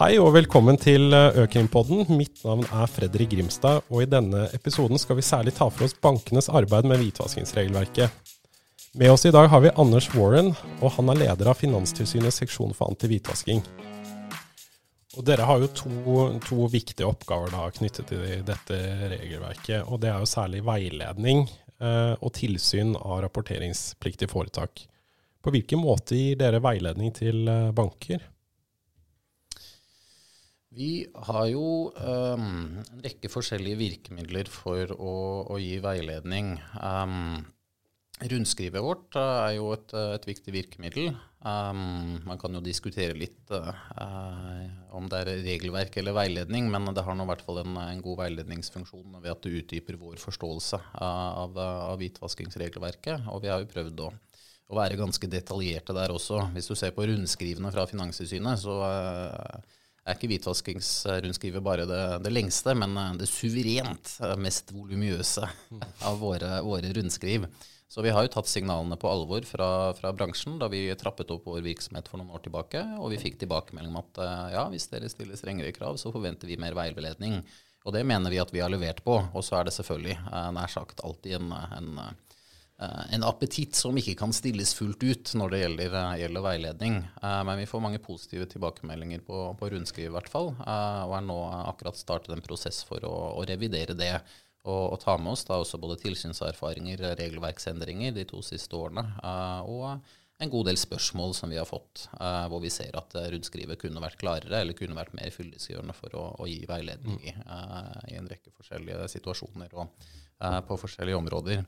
Hei og velkommen til Økrimpodden. Mitt navn er Fredrik Grimstad, og i denne episoden skal vi særlig ta for oss bankenes arbeid med hvitvaskingsregelverket. Med oss i dag har vi Anders Warren, og han er leder av Finanstilsynets seksjon for antihvitvasking. Og Dere har jo to, to viktige oppgaver da, knyttet til dette regelverket. og Det er jo særlig veiledning eh, og tilsyn av rapporteringspliktige foretak. På hvilken måte gir dere veiledning til eh, banker? Vi har jo um, en rekke forskjellige virkemidler for å, å gi veiledning. Um, rundskrivet vårt er jo et, et viktig virkemiddel. Um, man kan jo diskutere litt uh, om det er regelverk eller veiledning, men det har nå i hvert fall en, en, god veiledningsfunksjon ved at det utdyper vår forståelse av, av hvitvaskingsregelverket. Og vi har jo prøvd å, å, være ganske detaljerte der også. Hvis du ser på rundskrivene fra Finanstilsynet, så uh, er ikke hvitvaskingsrundskrivet bare det, det, lengste, men eh, det suverent eh, mest volumiøse av våre, våre, rundskriv. Så vi har jo tatt signalene på alvor fra, fra, bransjen da vi trappet opp vår virksomhet for noen år tilbake. Og vi fikk tilbakemelding om at eh, ja, hvis dere stiller strengere krav, så forventer vi mer veiledning. Og det mener vi at vi har levert på. Og så er det selvfølgelig nær sagt alltid en, en en appetitt som ikke kan stilles fullt ut når det gjelder, eh, gjelder veiledning. Eh, men vi får mange positive tilbakemeldinger på, på rundskriv i hvert fall, og er nå akkurat startet en prosess for å, å revidere det. Og, og, ta med oss da også både tilsynserfaringer, regelverksendringer de to siste årene, og en god del spørsmål som vi har fått, hvor vi ser at rundskrivet kunne vært klarere eller kunne vært mer fyllestgjørende for å, å, gi veiledning i, i, en rekke forskjellige situasjoner og på forskjellige områder.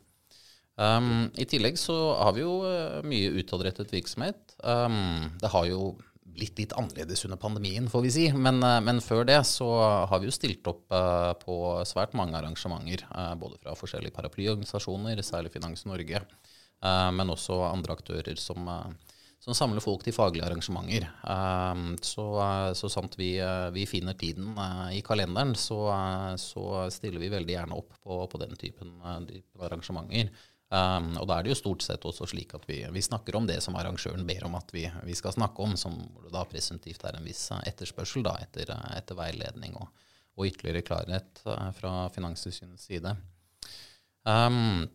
Um, I tillegg så har vi jo uh, mye utadrettet virksomhet. Um, det har jo blitt litt annerledes under pandemien, får vi si. Men, uh, men før det så har vi jo stilt opp uh, på svært mange arrangementer. både fra forskjellige paraplyorganisasjoner, særlig Finans Norge, men også andre aktører som, som samler folk til faglige arrangementer. Um, så, så sant vi, vi, finner tiden i kalenderen, så, så, stiller vi veldig gjerne opp på, på den typen, typen arrangementer. Um, og da er det jo stort sett også slik at vi, vi snakker om det som arrangøren ber om at vi, vi skal snakke om, som da presumptivt er en viss etterspørsel da, etter, etter veiledning og, og, ytterligere klarhet uh, fra Finanstilsynets side. Um,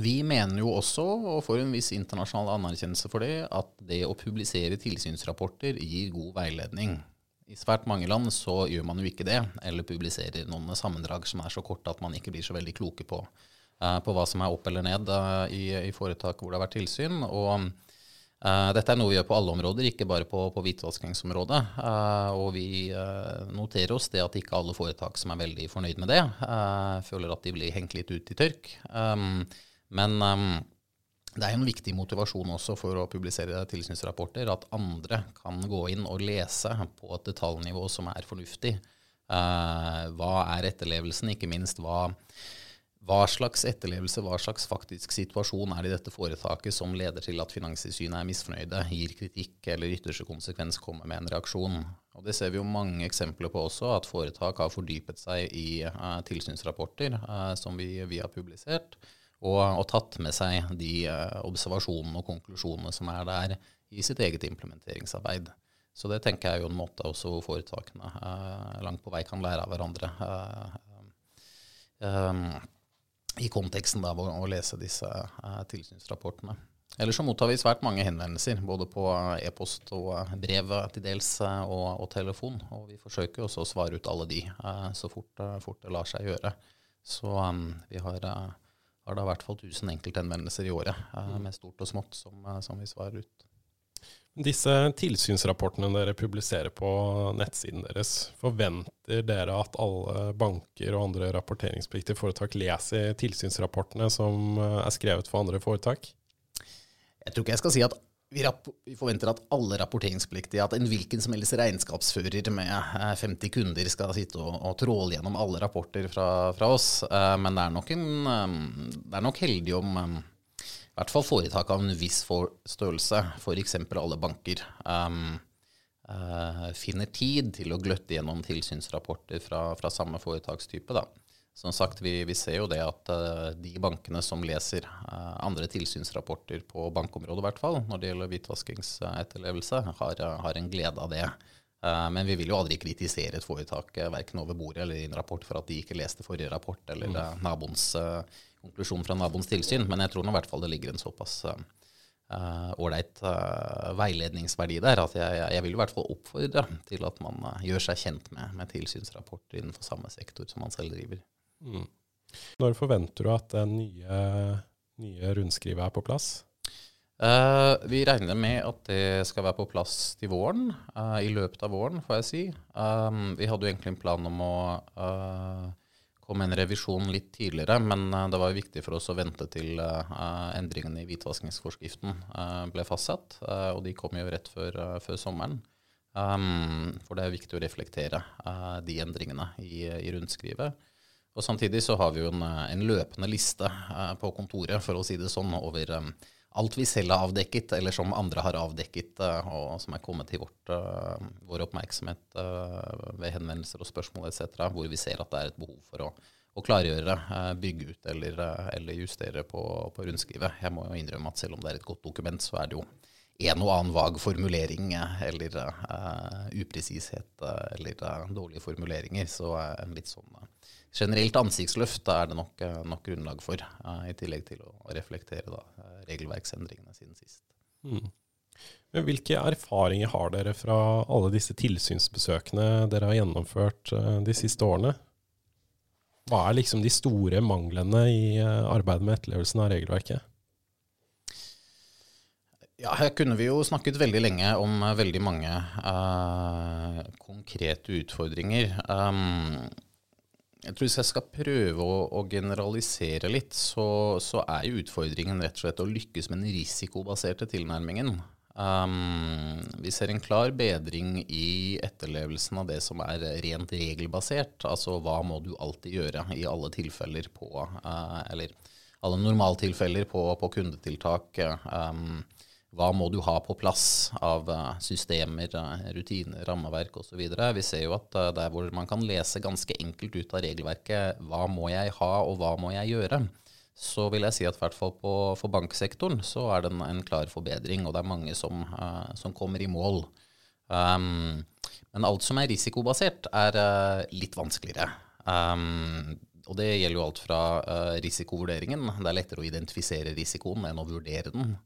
vi mener jo også, og får en viss internasjonal anerkjennelse for det, at det å publisere tilsynsrapporter gir god veiledning. I svært mange land så gjør man jo ikke det, eller publiserer noen sammendrag som er så korte at man ikke blir så veldig kloke på Eh, på hva som er opp eller ned eh, i, i foretak hvor det har vært tilsyn. og Uh, dette er noe vi gjør på alle områder, ikke bare på, på hvitvaskingsområdet. Uh, og vi uh, noterer oss det at ikke alle foretak som er veldig fornøyd med det, føler at de blir hengt litt ut i tørk. Um, men um, det er en viktig motivasjon også for å publisere tilsynsrapporter at andre kan gå inn og lese på et detaljnivå som er fornuftig. hva er etterlevelsen, ikke minst hva hva slags etterlevelse, hva slags faktisk situasjon er det i dette foretaket som leder til at Finanstilsynet er misfornøyde, gir kritikk eller ytterste konsekvens kommer med en reaksjon? Og Det ser vi jo mange eksempler på også, at foretak har fordypet seg i uh, tilsynsrapporter uh, som vi, vi, har publisert, og, og, tatt med seg de uh, observasjonene og konklusjonene som er der, i sitt eget implementeringsarbeid. Så det tenker jeg er jo en måte også hvor foretakene langt på vei kan lære av hverandre. Um, i konteksten av å, å, lese disse uh, tilsynsrapportene. Ellers så mottar vi svært mange henvendelser, både på e-post og eh, brev til dels, og, og, telefon. Og vi forsøker også å svare ut alle de så fort, fort, det lar seg gjøre. Så um, vi har, har da i hvert fall 1000 enkelthenvendelser i året, med stort og smått, som, som vi svarer ut. Disse tilsynsrapportene dere publiserer på nettsiden deres, forventer dere at alle banker og andre rapporteringspliktige foretak leser tilsynsrapportene som eh, er skrevet for andre foretak? Jeg tror ikke jeg skal si at vi, forventer at alle rapporteringspliktige, at en hvilken som helst regnskapsfører med 50 eh, kunder skal sitte og, og tråle gjennom alle rapporter fra, fra oss. Eh, men det er nok, en, det er nok heldig om i hvert fall foretak av en viss størrelse, f.eks. alle banker, um, uh, finner tid til å gløtte gjennom tilsynsrapporter fra, fra samme foretakstype. Da. Som sagt, vi, vi, ser jo det at uh, de bankene som leser uh, andre tilsynsrapporter på bankområdet, i hvert fall, når det gjelder hvitvaskingsetterlevelse, har, har, en glede av det. Uh, men vi vil jo aldri kritisere et foretak uh, verken over bordet eller i en rapport for at de ikke leste forrige rapport, eller uh, naboens konklusjon fra naboens tilsyn. Men jeg tror nå i hvert fall det ligger en såpass ålreit veiledningsverdi der at jeg, jeg, vil i hvert fall oppfordre til at man gjør seg kjent med, med tilsynsrapporter innenfor samme sektor som man selv driver. Mm. Når forventer du at det nye, nye rundskrivet er på plass? Uh, vi regner med at det skal være på plass til våren. Uh, I løpet av våren, får jeg si. Um, vi hadde jo egentlig en plan om å uh, komme en revisjon litt tidligere, men det var jo viktig for oss å vente til endringene i hvitvaskingsforskriften ble fastsatt. og de kom jo rett før, før sommeren. Um, for det er viktig å reflektere de endringene i, i rundskrivet. Og Samtidig så har vi jo en, en løpende liste på kontoret, for å si det sånn, over um, alt vi selv har avdekket, eller som andre har avdekket, eh, og som er kommet til vårt, uh, vår oppmerksomhet uh, ved henvendelser og spørsmål etc., hvor vi ser at det er et behov for å, å klargjøre, bygge ut eller, eller justere på, på, rundskrivet. Jeg må jo innrømme at selv om det er et godt dokument, så er det jo en og annen vag formulering eller upresishet eller dårlige formuleringer. Så en litt sånn generelt ansiktsløft er det nok, eh, nok grunnlag for, uh, i tillegg til å, reflektere da, eh, regelverksendringene siden sist. Mm. Men Hvilke erfaringer har dere fra alle disse tilsynsbesøkene dere har gjennomført uh, de siste årene? Hva er liksom de store manglene i uh, arbeidet med etterlevelsen av regelverket? Ja, Her kunne vi jo snakket veldig lenge om veldig mange konkrete utfordringer. Um, jeg tror Hvis jeg skal prøve å, å generalisere litt, så, så, er jo utfordringen rett og slett å lykkes med den risikobaserte tilnærmingen. Um, vi ser en klar bedring i etterlevelsen av det som er rent regelbasert. Altså hva må du alltid gjøre i alle tilfeller på uh, Eller alle normaltilfeller på, på kundetiltak. Um, hva må du ha på plass av eh, systemer, eh, rutiner, rammeverk osv. Vi ser jo at eh, der hvor man kan lese ganske enkelt ut av regelverket hva må jeg ha og hva må jeg gjøre, så vil jeg si at i hvert fall for banksektoren så er det en, klar forbedring, og det er mange som, som kommer i mål. Um, men alt som er risikobasert, er litt vanskeligere. Um, og det gjelder jo alt fra risikovurderingen. Det er lettere å identifisere risikoen enn å vurdere den.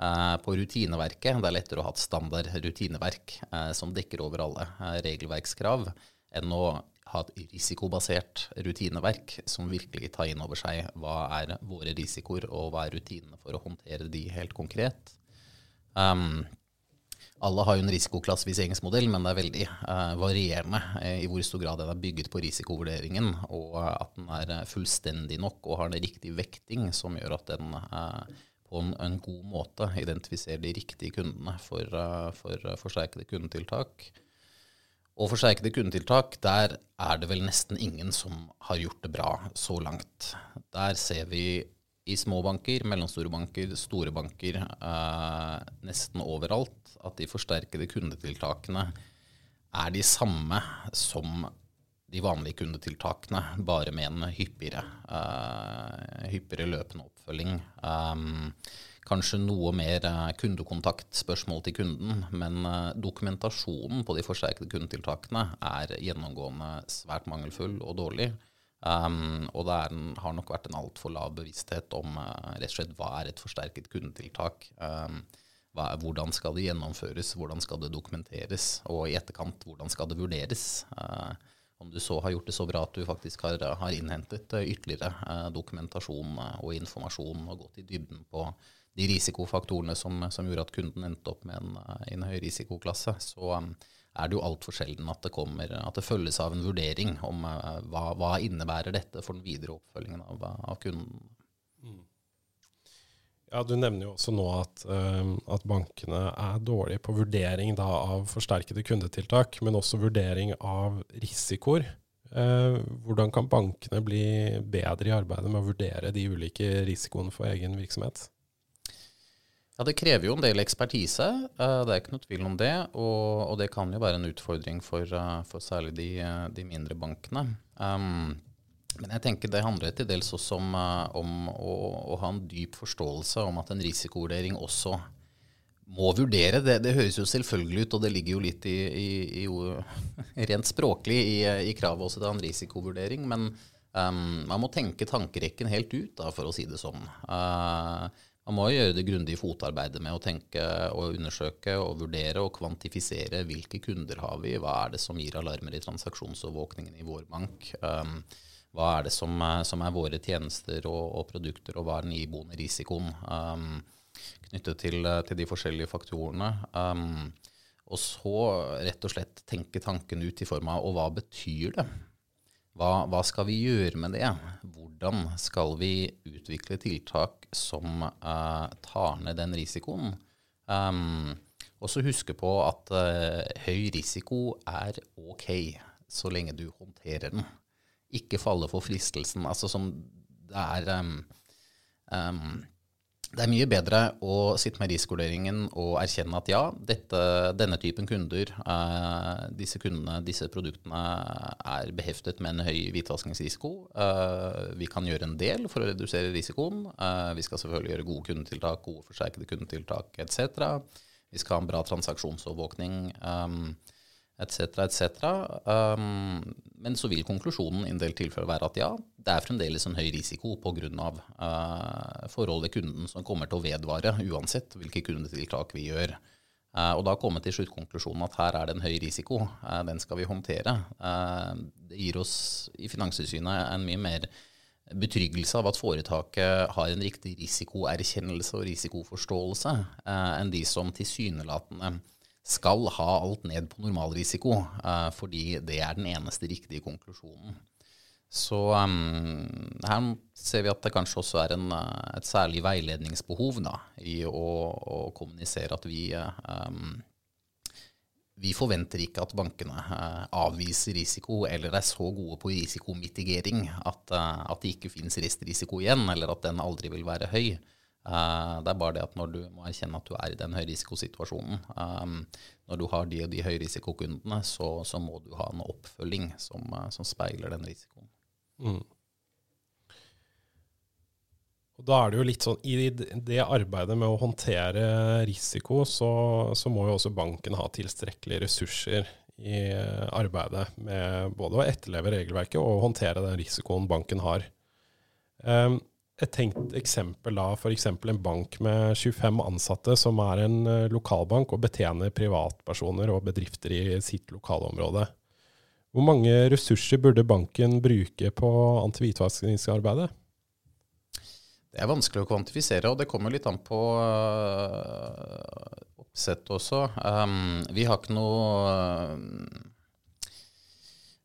Eh, på rutineverket. Det er lettere å ha et standard rutineverk eh, som dekker over alle eh, regelverkskrav, enn å ha et risikobasert rutineverk som virkelig tar inn over seg hva er våre risikoer, og hva er rutinene for å håndtere de helt konkret. Um, alle har jo en risikoklassifiseringsmodell, men det er veldig uh, varierende uh, i hvor stor grad den er bygget på risikovurderingen, og uh, at den er fullstendig nok og har en riktig vekting som gjør at den på en, en, god måte identifisere de riktige kundene for, uh, for uh, forsterkede kundetiltak. Og forsterkede kundetiltak, der er det vel nesten ingen som har gjort det bra så langt. Der ser vi i små banker, mellomstore banker, store banker, eh, nesten overalt at de forsterkede kundetiltakene er de samme som de vanlige kundetiltakene, bare med en hyppigere, uh, hyppigere løpende oppfølging. Um, kanskje noe mer kundekontaktspørsmål kundekontakt, spørsmål til kunden, men uh, dokumentasjonen på de forsterkede kundetiltakene er gjennomgående svært mangelfull og dårlig. Um, og det en, har nok vært en altfor lav bevissthet om rett og slett hva er et forsterket kundetiltak. Um, hva, hvordan skal det gjennomføres, hvordan skal det dokumenteres, og i etterkant hvordan skal det vurderes. Uh, om du så har gjort det så bra at du faktisk har, har innhentet eh, ytterligere eh, dokumentasjon eh, og informasjon og gått i dybden på de risikofaktorene som, som gjorde at kunden endte opp med en, en høy risikoklasse, så er det jo altfor sjelden at det, kommer, at det følges av en vurdering om hva, hva innebærer dette for den videre oppfølgingen av, av kunden. Ja, Du nevner jo også nå at, uh, at bankene er dårlige på vurdering da, av forsterkede kundetiltak, men også vurdering av risikoer. Uh, hvordan kan bankene bli bedre i arbeidet med å vurdere de ulike risikoene for egen virksomhet? Ja, Det krever jo en del ekspertise, uh, det er ikke noe tvil om det. Og, og, det kan jo være en utfordring for, for særlig de, de, mindre bankene. Um, men jeg tenker det handler til dels også om, eh, om å, å, ha en dyp forståelse om at en risikovurdering også må vurdere. Det, det, høres jo selvfølgelig ut, og det ligger jo litt i, i, i rent språklig i, i kravet også til en risikovurdering. Men um, man må tenke tankerekken helt ut, da, for å si det sånn. Uh, man må gjøre det grundige fotarbeidet med å tenke og undersøke og vurdere og kvantifisere hvilke kunder har vi, hva er det som gir alarmer i transaksjonsovervåkningen i vår bank. Um, hva er det som, som er våre tjenester og, og, produkter, og hva er den iboende risikoen? Um, knyttet til, eh, til de forskjellige faktorene. Um, og så rett og slett tenke tanken ut i form av og hva betyr det? Hva, hva, skal vi gjøre med det? Hvordan skal vi utvikle tiltak som uh, tar ned den risikoen? Um, og så huske på at uh, høy risiko er ok så lenge du håndterer den. Ikke falle for fristelsen. Altså som det er um, um, det er mye bedre å sitte med risikovurderingen og erkjenne at ja, dette, denne typen kunder, eh, disse kundene, disse produktene er beheftet med en høy hvitvaskingsrisiko. Eh, vi kan gjøre en del for å redusere risikoen. Eh, vi skal selvfølgelig gjøre gode kundetiltak, gode forsterkede kundetiltak etc. Vi skal ha en bra transaksjonsovervåkning. Um, etc., etc. Um, men så vil konklusjonen i en del tilfeller være at ja, det er fremdeles en høy risiko pga. Uh, forhold ved kunden som kommer til å vedvare uansett hvilke kundetiltak vi gjør. Uh, og da komme til sluttkonklusjonen at her er det en høy risiko, uh, den skal vi håndtere. Uh, det gir oss i Finanstilsynet en mye mer betryggelse av at foretaket har en riktig risikoerkjennelse og risikoforståelse enn de som tilsynelatende skal ha alt ned på normalrisiko, uh, fordi det er den eneste riktige konklusjonen. Så um, her ser vi at det kanskje også er en, eh, et særlig veiledningsbehov da, i å, å, kommunisere at vi, um, vi forventer ikke at bankene avviser risiko eller er så gode på risikomitigering at, at det ikke finnes restrisiko igjen, eller at den aldri vil være høy. Uh, det er bare det at når du må erkjenne at du er i den høyrisikosituasjonen, um, når du har de og de høyrisikokundene, så, så må du ha en oppfølging som, uh, som speiler den risikoen. Mm. Og da er det jo litt sånn, I det arbeidet med å håndtere risiko, så, så må jo også banken ha tilstrekkelige ressurser i arbeidet med både å etterleve regelverket og håndtere den risikoen banken har. Um, et tenkt eksempel da, f.eks. en bank med 25 ansatte som er en eh, lokalbank og betjener privatpersoner og bedrifter i sitt lokalområde. Hvor mange ressurser burde banken bruke på antihvitvaskingsarbeidet? Det er vanskelig å kvantifisere, og det kommer litt an på uh, oppsett også. Um, vi har ikke noe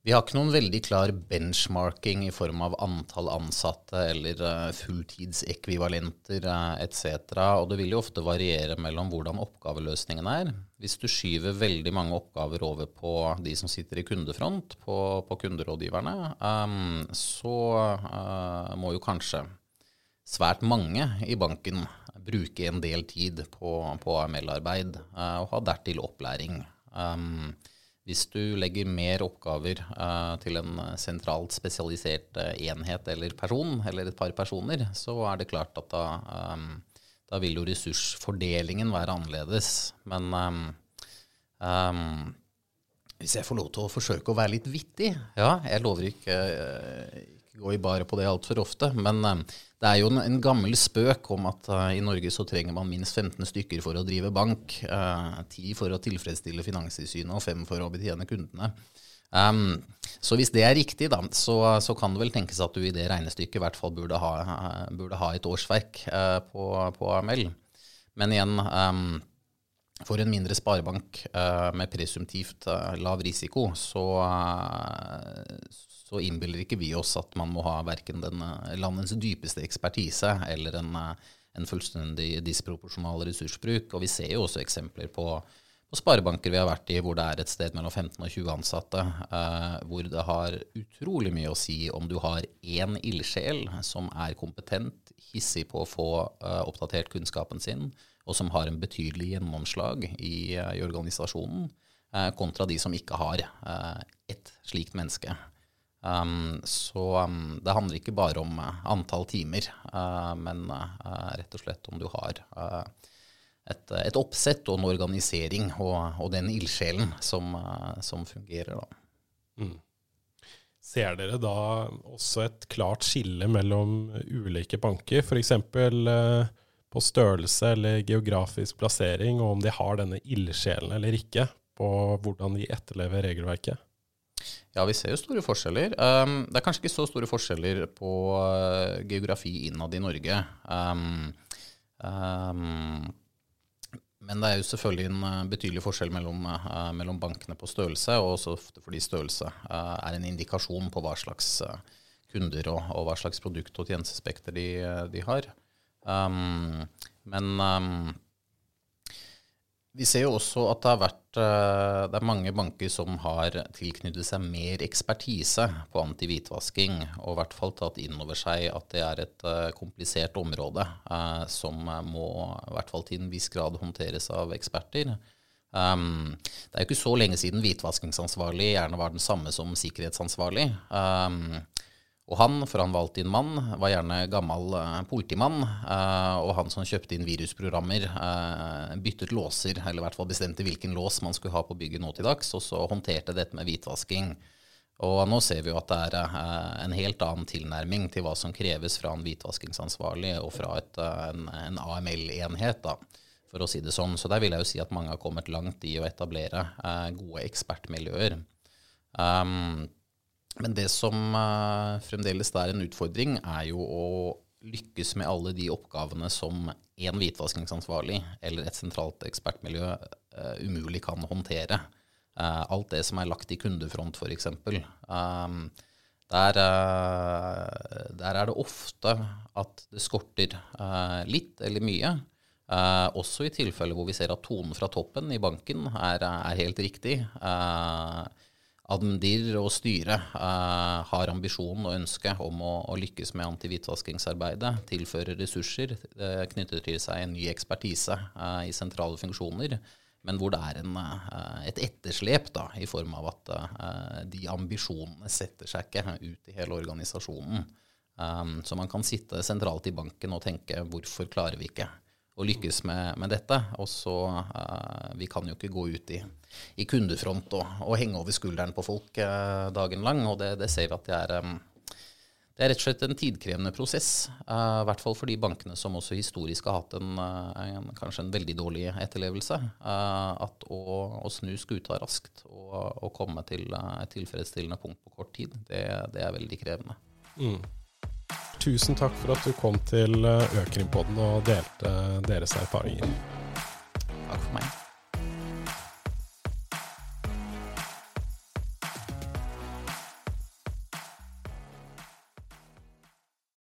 vi har ikke noen veldig klar benchmarking i form av antall ansatte eller uh, fulltidsekvivalenter uh, etc. Og det vil jo ofte variere mellom hvordan oppgaveløsningen er. Hvis du skyver veldig mange oppgaver over på de som sitter i kundefront, på, på kunderådgiverne, um, så uh, må jo kanskje svært mange i banken bruke en del tid på, på AML-arbeid og ha dertil opplæring. Um, hvis du legger mer oppgaver uh, til en sentralt spesialisert uh, enhet eller person, eller et par personer, så er det klart at da, um, da vil jo ressursfordelingen være annerledes. Men um, um, hvis jeg får lov til å forsøke å være litt vittig Ja, jeg lover ikke, uh, ikke gå i baret på det altfor ofte, men det er jo en, gammel spøk om at uh, i Norge så trenger man minst 15 stykker for å drive bank. Uh, for å tilfredsstille Finanstilsynet og fem for å betjene kundene. Um, så hvis det er riktig, da, så, så, kan det vel tenkes at du i det regnestykket i hvert fall burde ha, burde ha et årsverk uh, på, på, AML. Men igjen, um, for en mindre sparebank med presumptivt lav risiko, så, så innbiller ikke vi oss at man må ha verken den eh, landets dypeste ekspertise eller en, eh, en fullstendig disproporsjonal ressursbruk. Og vi ser jo også eksempler på, på, sparebanker vi har vært i hvor det er et sted mellom 15 og 20 ansatte, eh, hvor det har utrolig mye å si om du har én ildsjel som er kompetent, hissig på å få eh, oppdatert kunnskapen sin, og som har en betydelig gjennomslag i, eh, i organisasjonen, eh, kontra de som ikke har ett slikt menneske. Um, så um, det handler ikke bare om uh, antall timer, uh, men uh, rett og slett om du har et, et, oppsett og en organisering og, og den ildsjelen som, som, fungerer. da. Mm. Ser dere da også et klart skille mellom ulike banker, f.eks. Eh, på størrelse eller geografisk plassering, og om de har denne ildsjelen eller ikke på hvordan de etterlever regelverket? Ja, vi ser jo store forskjeller. Um, det er kanskje ikke så store forskjeller på uh, geografi innad i Norge. Um, um, men det er jo selvfølgelig en uh, betydelig forskjell mellom, uh, mellom, bankene på størrelse, og også fordi størrelse uh, er en indikasjon på hva slags kunder og, og, hva slags produkt- og tjenestespekter de, de har. Um, men um, vi ser jo også at det har vært uh, det er mange banker som har tilknyttet seg mer ekspertise på antihvitvasking, og i hvert fall tatt inn over seg at det er et uh, komplisert område uh, som må i hvert fall til en viss grad håndteres av eksperter. Um, det er jo ikke så lenge siden hvitvaskingsansvarlig gjerne var den samme som sikkerhetsansvarlig. Um, og han, for han valgte inn mann, var gjerne gammel eh, politimann. Eh, og han som kjøpte inn virusprogrammer, eh, byttet låser, eller i hvert fall bestemte hvilken lås man skulle ha på bygget nå til dags, og så håndterte dette med hvitvasking. Og nå ser vi jo at det er en helt annen tilnærming til hva som kreves fra en hvitvaskingsansvarlig og fra et, en, en AML-enhet, for å si det sånn. Så der vil jeg jo si at mange har kommet langt i å etablere gode ekspertmiljøer. Um, men det som uh, fremdeles er en utfordring, er jo å lykkes med alle de oppgavene som én hvitvaskingsansvarlig eller et sentralt ekspertmiljø uh, umulig kan håndtere. Uh, alt det som er lagt i kundefront, f.eks. Um, der, der, er det ofte at det skorter litt eller mye. også i tilfeller hvor vi ser at tonen fra toppen i banken er, er helt riktig. Admdir og styret eh, har ambisjon og ønske om å, å lykkes med antihvitvaskingsarbeidet, tilføre ressurser, eh, knytter til seg en ny ekspertise eh, i sentrale funksjoner, men hvor det er en, et etterslep da, i form av at de ambisjonene setter seg ikke ut i hele organisasjonen. Um, så man kan sitte sentralt i banken og tenke hvorfor klarer vi ikke? Å lykkes med, med dette. Og så uh, Vi kan jo ikke gå ut i, i kundefront og, og, henge over skulderen på folk uh, dagen lang. Og det, det, ser vi at det er um, det er rett og slett en tidkrevende prosess. Uh, I hvert fall for de bankene som også historisk har hatt en, en kanskje en veldig dårlig etterlevelse. at å, å, snu skuta raskt og, og komme til et tilfredsstillende punkt på kort tid, det, det er veldig krevende. Mm. Tusen takk for at du kom til eh, Økrimpodden og delte deres erfaringer. Takk for meg.